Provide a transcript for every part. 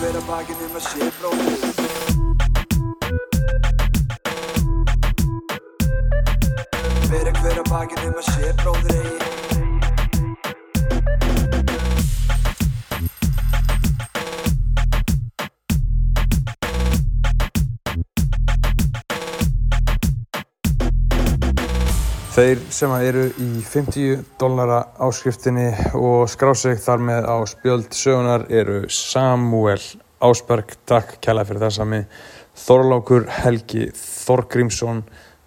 hver að bakinn um að sé bróðir Fyrir hver að bakinn um að sé bróðir Þeir sem eru í 50 dollara áskriftinni og skrá sig þar með á spjöld sögunar eru Samuel Ásberg, takk kæla fyrir þessa mig, Þorlákur Helgi Þorgrímsson,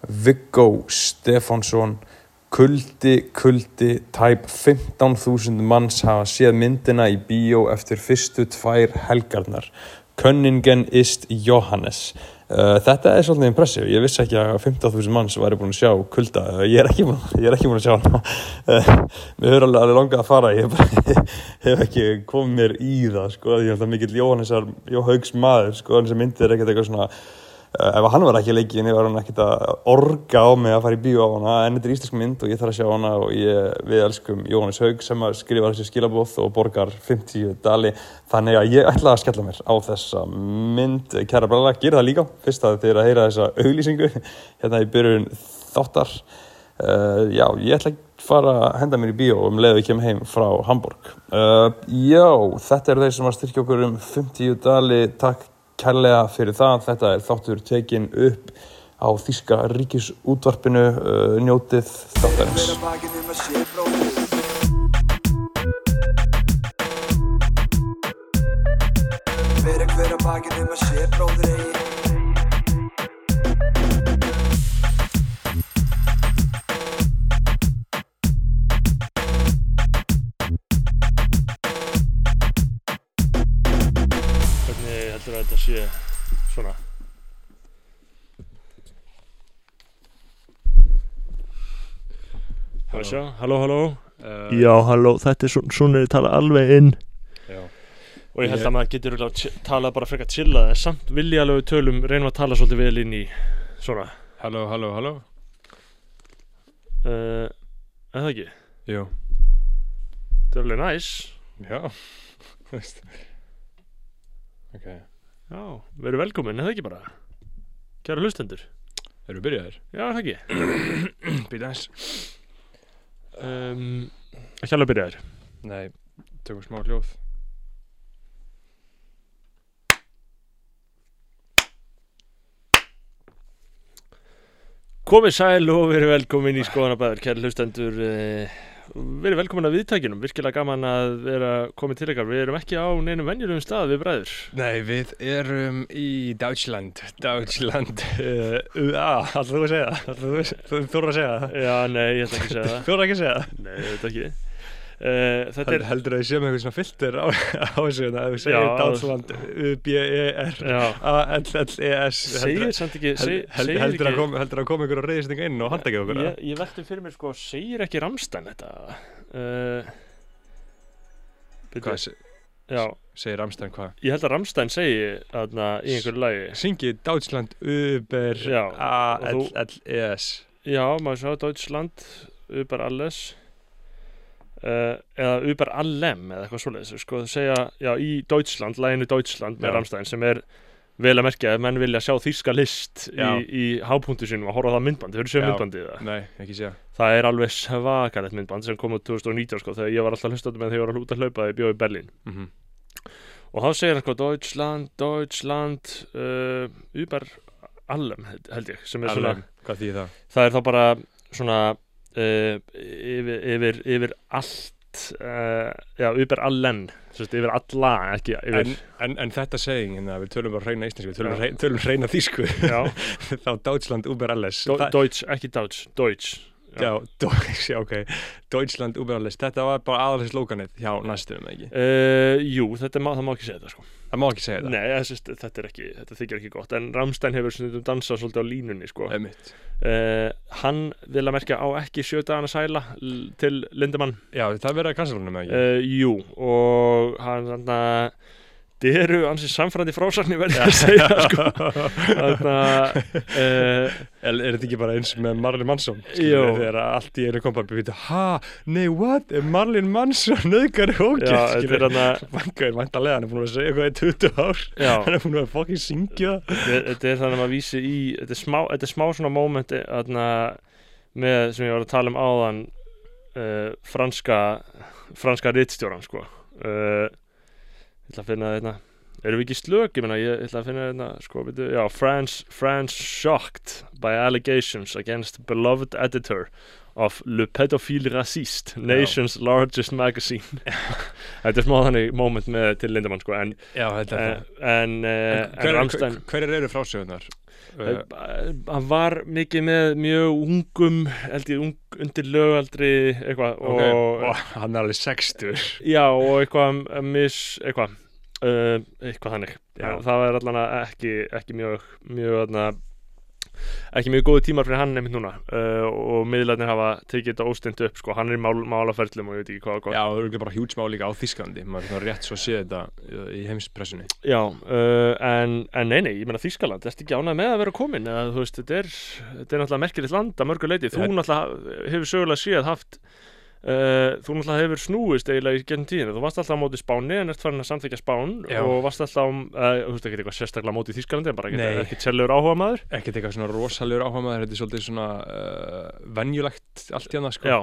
Viggo Stefánsson, Kuldi, Kuldi, tæp 15.000 manns hafa séð myndina í bíó eftir fyrstu tvær helgarnar. Könningen ist Johannes. Uh, þetta er svolítið impressiv, ég vissi ekki að 15.000 manns væri búin að sjá kulda, uh, ég er ekki ég er ekki búin að sjá hana. Uh, mér höfður alveg, alveg langað að fara. Ég hef ekki komið mér í það sko, ég held að mikill Jóhannesar Jóhaugs maður, sko, þessi myndið er ekkert eitthvað svona ef hann var ekki í leikin, ég var hann ekkert að orga á mig að fara í bíó á hana. En þetta er íslensk mynd og ég þarf að sjá hana og ég, við elskum Jóhannes Haug sem að skrifa þessi skilabóð og borgar 50 dali. Þannig að ég ætla að skella mér á þessa mynd, kæra brala, gera það líka. Fyrst að þið er að heyra þessa auglýsingu hérna í byrjun þáttar. Uh, já, ég ætla að fara að henda mér í bíó um leið við kemur heim frá Hamburg uh, já, þetta eru þeir sem að styrkja okkur um 50 dali. Takk kærlega fyrir það. Þetta er þáttur tekin upp á Þíska ríkisútvarpinu uh, njótið þáttarins. Fyrir hver að bakinn um að sé bróðir eigi sé svona? Sjá, halló, halló. Uh, Já, halló, þetta er svona, svona er ég tala alveg inn. Já. Og ég held að maður getur örugglega tí- talað bara frekar chillað En samt vilja alveg tölum, reynum að tala svolítið vel inn í svona. Halló, halló, halló. Uh, Er það ekki? Jú. Það er alveg næs Já. Þú veist. Ok Já, veru velkomin, er það ekki bara? Kæra hlustendur Erum við byrjaðir? Já, það ekki? Býta eins Um, ekki alveg byrjaðir Nei Tökum smá hljóð Komið sæl og verið velkomin í skoðanabæður, kæri hlustendur uh, Verið velkomin að viðtækinum, virkilega gaman að vera komið til ykkar. Við erum ekki á neinum venjulegum stað við bræður. Nei, við erum í Deutschland. Deutschland uh, UA Alltaf þú að segja það? Þú, þú þurfa að segja það? Já, nei, ég ætla ekki að segja það Þurfa ekki að segja það? Nei, þetta ekki uh, Þetta Hel, er, Heldur að ég sé með eitthvað svona filter á, á þessu hérna, Ef við segir Já. Deutschland U-B-E-R já A-L-L-E-S Segir samt ekki, segir Heldur að heldur að koma ykkur að reyðistinga inn og handa ekki okkur Ég, ég velti fyrir mér sko, segir ekki Ramstein þetta? Byrju, Hvað se- Já, segir Ramstein hvað? ég held að Ramstein segi þarna í einhverju lagi. Syngi Deutschland Uber Já, A-L-L-E-S Já, maður sjá Deutschland Uber alles uh, eða Uber allem eða eitthvað svoleiðis sko, segja, já, í Deutschland læginu Deutschland með. Ramstein sem er vel að merkja ef menn vilja sjá þýska list í, Já. í hápunktu sinum að horfa á það myndband, þau eru séu Já. myndbandið það Nei, það er alveg svakalegt myndband sem kom út 2019 sko, þegar ég var alltaf hlustandi með þegar ég var að hlúta að hlaupa þegar ég bjóði í Berlín mm -hmm. og þá segir hann sko Deutschland, Deutschland uh, Uber allem held- ég sem er svona Hvað þýðir það? það er þá bara svona uh, yfir, yfir, yfir allt uh, já, yfir allen yfir alla, ekki yfir En, en, en þetta segingin að við tölum bara hreina íslensku, við tölum, Já. hreina, tölum hreina þýsku. Já, þá Deutschland Uber alles. Deutsch, ekki Deutsch, Deutsch Já, já, ok. Deutschland Uber alles, þetta var bara aðalega slókanið hjá næstum, ekki? Uh, jú, þetta má, má ekki segja þetta sko. Það má ekki segja þetta? Nei, þessi, þetta er ekki, þetta þykir ekki gott. En Ramstein hefur stundum dansað svolítið á línunni sko. Uh. Hann vil að merkja á ekki sjötaðan að sæla til Lindemann. Já, það verið að kansalunum, ekki? uh, Jú, og hann þarna þetta eru ansið samfrændi frásagnir verði að segja sko. þannig að uh, Er, þetta ekki bara eins með? Jú. skilurðu, Þegar allt í einu kom bara við ha, nei, what, er Marlon Manson nöðgari þarna Vangaður væntalega, hann er búin að segja eitthvað í 20 ár. Já, Hann er búin að fokkin syngja. Þetta er þannig að maður vísi í þetta er smá, þetta er smá svona moment þarna, með sem ég var að tala um áðan uh, franska franska rittstjóran sko. Uh, ég ætla að finna þetta erum við ekki slök, ég meina, ég ætla að finna þetta sko, veitu, já, France, France shocked by allegations against beloved editor of Le Pedophile Raciste nation's largest magazine. Þetta er smá þannig moment með til Lindemann sko, en, Já, er en, en, uh, en Hver, Ramstein hver, Hverjar eru frásögunar? Uh, hann var mikið með mjög ungum held ég ung, undir lögaldri eitthvað ok, og Ó, hann er alveg 60 já og eitthvað að miss eitthvað uh, eitthvað þannig. Já. það var allan ekki, ekki mjög mjög þarna ekki mjög góði tímar fyrir hann nefnt núna uh, og miðlarnir hafa tekið þetta óstend upp sko, hann er í mál, málaferlum og ég veit ekki hvað. Já, það eru bara hjúts mál líka á Þísklandi maður er rétt svo að sé þetta uh, í heimspressunni. Já, uh, en, en nei, nei, ég meina Þískaland, ertu ekki ánægð með að vera komin? Eða þú veist, þetta er, þetta er náttúrulega merkilegt land að mörgu leiti, þú Þetta- náttúrulega hefur sögulega séð haft uh, þú náttúrulega hefur snúist eiginlega í gennum tíðinu, þú varst alltaf á móti Spáni en ert farin að samþykja Spán Já. og varst alltaf, uh, þú veist ekki eitthvað sérstaklega á móti Þískalandi en bara ekki, ekki tjellur áhuga maður ekkert eitthvað svona rosalegur áhuga maður þetta er svolítið svona uh, venjulegt allt hérna sko. Já,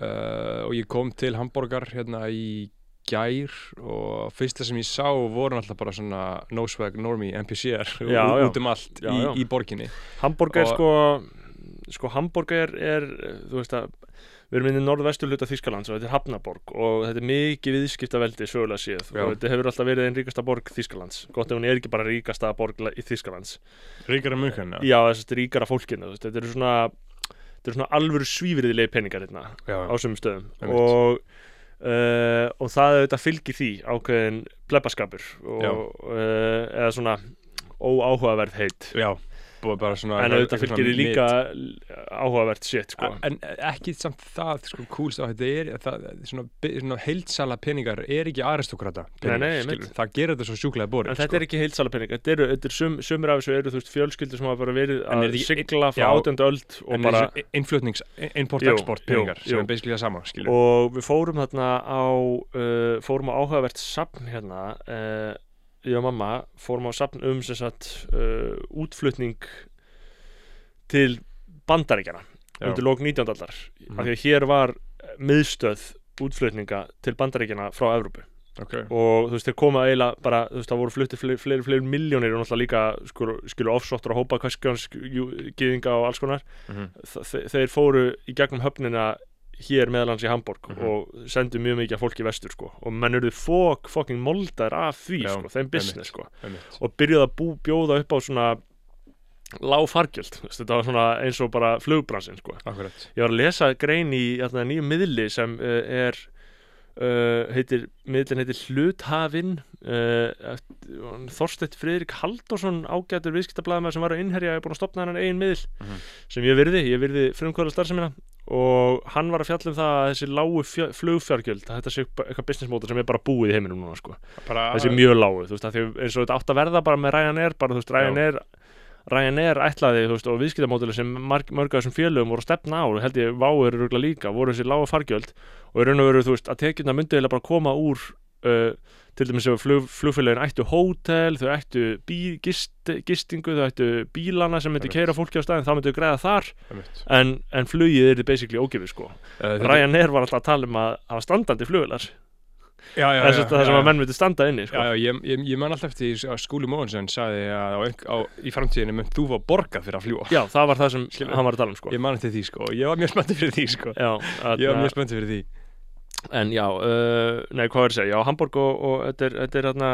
uh, og ég kom til Hamborgar hérna í gær og fyrsta sem ég sá voru alltaf bara svona Noswag, Normie, NPCR Já, já. út um allt í, í borginni. Hamburg er Og- sko sko Hamburg er, er þú veist að við erum inn í norðvestur hluta Þískalands og þetta er Hafnaborg og þetta er mikið viðskiptaveldi sögulega séð. Já. og þetta hefur alltaf verið einn ríkasta borg Þískalands gott ef hún er ekki bara ríkasta borg í Þískalands Ríkara munkan já. Þess að ríkara fólkinu þetta eru svona þetta eru svona alvöru svífriðilegi peningar hérna já, á sumum stöðum. Og uh, og það auðvitað fylgir því ákveðin plebaskapur og, uh, eða svona óáhugaverð heit. Já búið bara svona en auðvitað fylgir því líka áhugavert shit sko. En ekki samt það, sko, coolst á þetta er, það, svona, svona heildsala peningar er ekki aristokrata það gerir þetta svo sjúklega borið en þetta er ekki heilsala pening þetta eru, þetta eru sum, sumir af þessu eru þú veist fjölskyldur sem hafa bara verið En er að sigla frá já, átjöndu öld og en bara innflutnings, import-export jú, peningar sem er basically það sama skilur. og við fórum þarna á uh, fórum á áhugavert safn hérna uh, ég og mamma fórum á safn um sagt uh, útflutning til bandaríkjana Já. undir lók 19. aldar Mhm. af því að hér var miðstöð útflutninga til bandaríkjana frá Evrópu okay. og þú veist þeir koma eiginlega bara þú veist það voru fluttir fleiri, fleiri, fleiri miljónir og náttúrulega líka skulu offsóttur og hópa kvæskjáns gýðinga og alls konar Mhm. Þe- þeir fóru í gegnum höfnina hér meðalans í Hamburg Mhm. og sendu mjög mikið af fólki vestur sko. Og menn eruðu fók fokking moldar af því Já, sko, þeim business sko. og byrjuðu að bú, bjóða upp á svona lág fargjöld, þetta var svona eins og bara flugbransin sko. Akkurat. Ég var að lesa grein í hérna, nýjum miðli sem uh, er uh, heitir, miðlinn heitir Hluthafinn uh, Þorstedt Friðrik Halldórsson ágætur viðskiptablaðum sem var að innherja er búin að stopna hennan eigin miðl Mhm. sem ég virði, ég virði frumkvöla starfsemina og hann var að fjalla um það að þessi lágu flugfjárgjöld þetta sé eitthvað business model sem er bara búið í heiminum núna sko. Þessi mjög lágu, þú veist, að því eins og þetta átt að verða bara með Ryanair, bara þú veist, Ryanair Ryanair ætlaði, þú veist, og viðskiptamódeli sem mörg af þessum félögum voru að stefna á og held ég váur eru líka, voru þessi lága fargjöld og í raun og veru, þú veist, að tekjuna myndi eiginlega bara koma úr uh, til dæmis ef flug, flugfélögin ættu hótel, þau ættu bí, gist, gistingu, þau ættu bílana sem myndi Einmitt. keira fólki á staðin, þá myndi þau greiða þar. En, en flugið er basically ógefið, sko. Uh, Ryanair var alltaf að tala um að hafa standandi flugvélar. Já, já, þess já, að það sem að menn myndi standa inni, sko. Já, já, ég, ég, ég man alltaf eftir að Skúli Móhansson sagði að á, á, í framtíðinu mynd þú var borgað fyrir að fljúa Já, það var það sem Skilur. hann var að tala um sko. Ég man eftir því sko, ég var mjög spenntið fyrir því sko. Já, Ég var mjög spenntið fyrir því en já, uh, nei, hvað er að segja Já, Hamburg og, og þetta er þetta er, atna,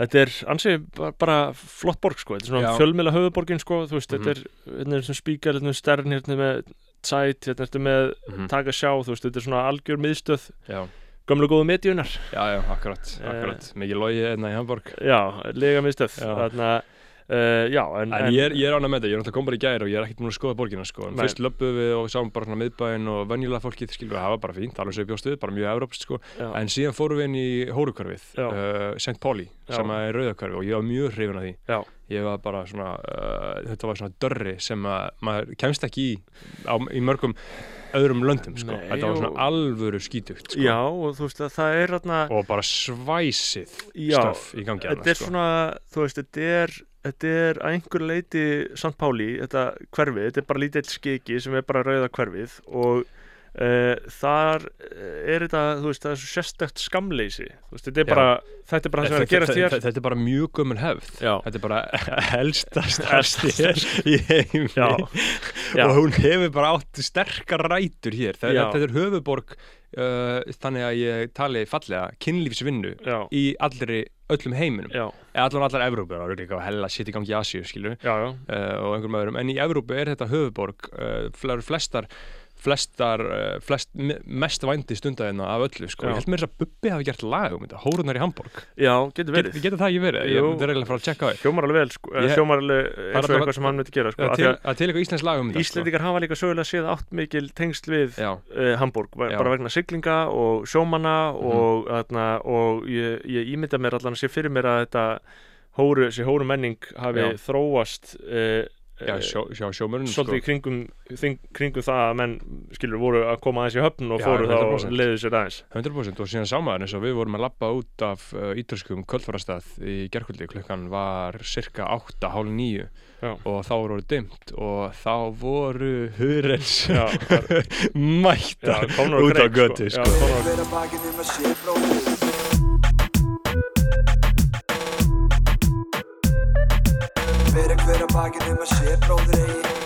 þetta er ansi bara, flott borg sko, þetta er svona Já. fjölmila höfuborgin sko, þú veist, Mhm. þetta er hérna er sem spíkar, hérna er stern, hérna er með Zeit, hérna er með Mhm. taka sjá, þú veist, þetta er svona algjör miðstöð Já, gömlu góðu mediunar já, já, akkurat, Eh. akkurat Mikið logi hérna í Hamburg Já, lega miðstöð Já. Þarna, uh, já, en, En ég er, ég er ánægð með þetta, ég er náttúrulega kom bara í gær og ég er ekkert múin að skoða borgina sko. En. Fyrst löpum við og sáum bara svona miðbæinn og venjulega fólkið, skilur það var bara fínt, alveg sem við bjóst við, bara mjög európst sko. já, En síðan fórum við inn í hórukörfið, Já. uh, St. Pauli, sem er rauðakörfi og ég var mjög hrifin af því. já, Ég var bara svona, uh, þetta var svona dörri sem að maður kemst ekki í á, í mörgum öðrum löndum sko. Nei, Þetta var svona alvöru skítugt sko. já, og þú veist að það er þarna og bara svæsið stöf í gangi þetta er sko. svona, þú veist, þetta er þetta er að einhver leiti St. Páli, þetta hverfið, þetta er bara lítill skiki sem er bara rauða hverfið og þar er þetta, þú veist, það er svo sérstakt skamleysi, þú veist, þetta er bara þetta er bara það sem er að gerast hér. Þetta er bara mjög gömul hefð. Já. Þetta er bara helsta starfstér í heimi. Já, já. og hún hefur bara átt sterkar rætur hér. Þetta, þetta er höfuborg uh, þannig að ég tali fallega kynlífsvinnu í allri öllum heiminum. Eða allan allar Evrópu, það eru líka hella sitt í gangi í Asíu skilu já, já, uh, og einhverjum öðrum, en í Evrópu er þetta höfuborg uh, fl- flestar flestar, uh, flest, me- mest vændi stundaðina af öllu, sko, ég held mér þess að Bubbi hafi gert lag um þetta, Hórunar í Hamburg já, getur Get, verið getur það ekki verið? Jú. Ég er eiginlega að fara að checka á því hljómar alveg vel, sko, Ég- hljómar alveg eins og bara- eitthvað sem hann myndi gera, sko, til, að til eitthvað íslensk lag um þetta Íslendingar hafa líka sögulega séð átt mikil tengsl við sko. Uh, Hamburg, Já. Mhm. bara vegna siglinga og sjómanna og, þarna, og ég, ég ímynda mér allan að sé fyrir mér að þetta hóru, þessi hóru menning hafi Já. þróast uh, já, sjó, sjá sjómörnum svolítið í kringum, þing, kringum það að menn skilur voru að koma aðeins í höfn og Já, fóru þá 100%. leiðu sér aðeins. 100% og síðan sá maður eins og við vorum að labba út af uh, ítalskum kvöldfarastað í gerkvöldi klukkan var cirka 8, hálf 9 Já. og þá voru demmt og þá voru hurens á út á kreik, götu sko. Bakið um að sé bróðir eigi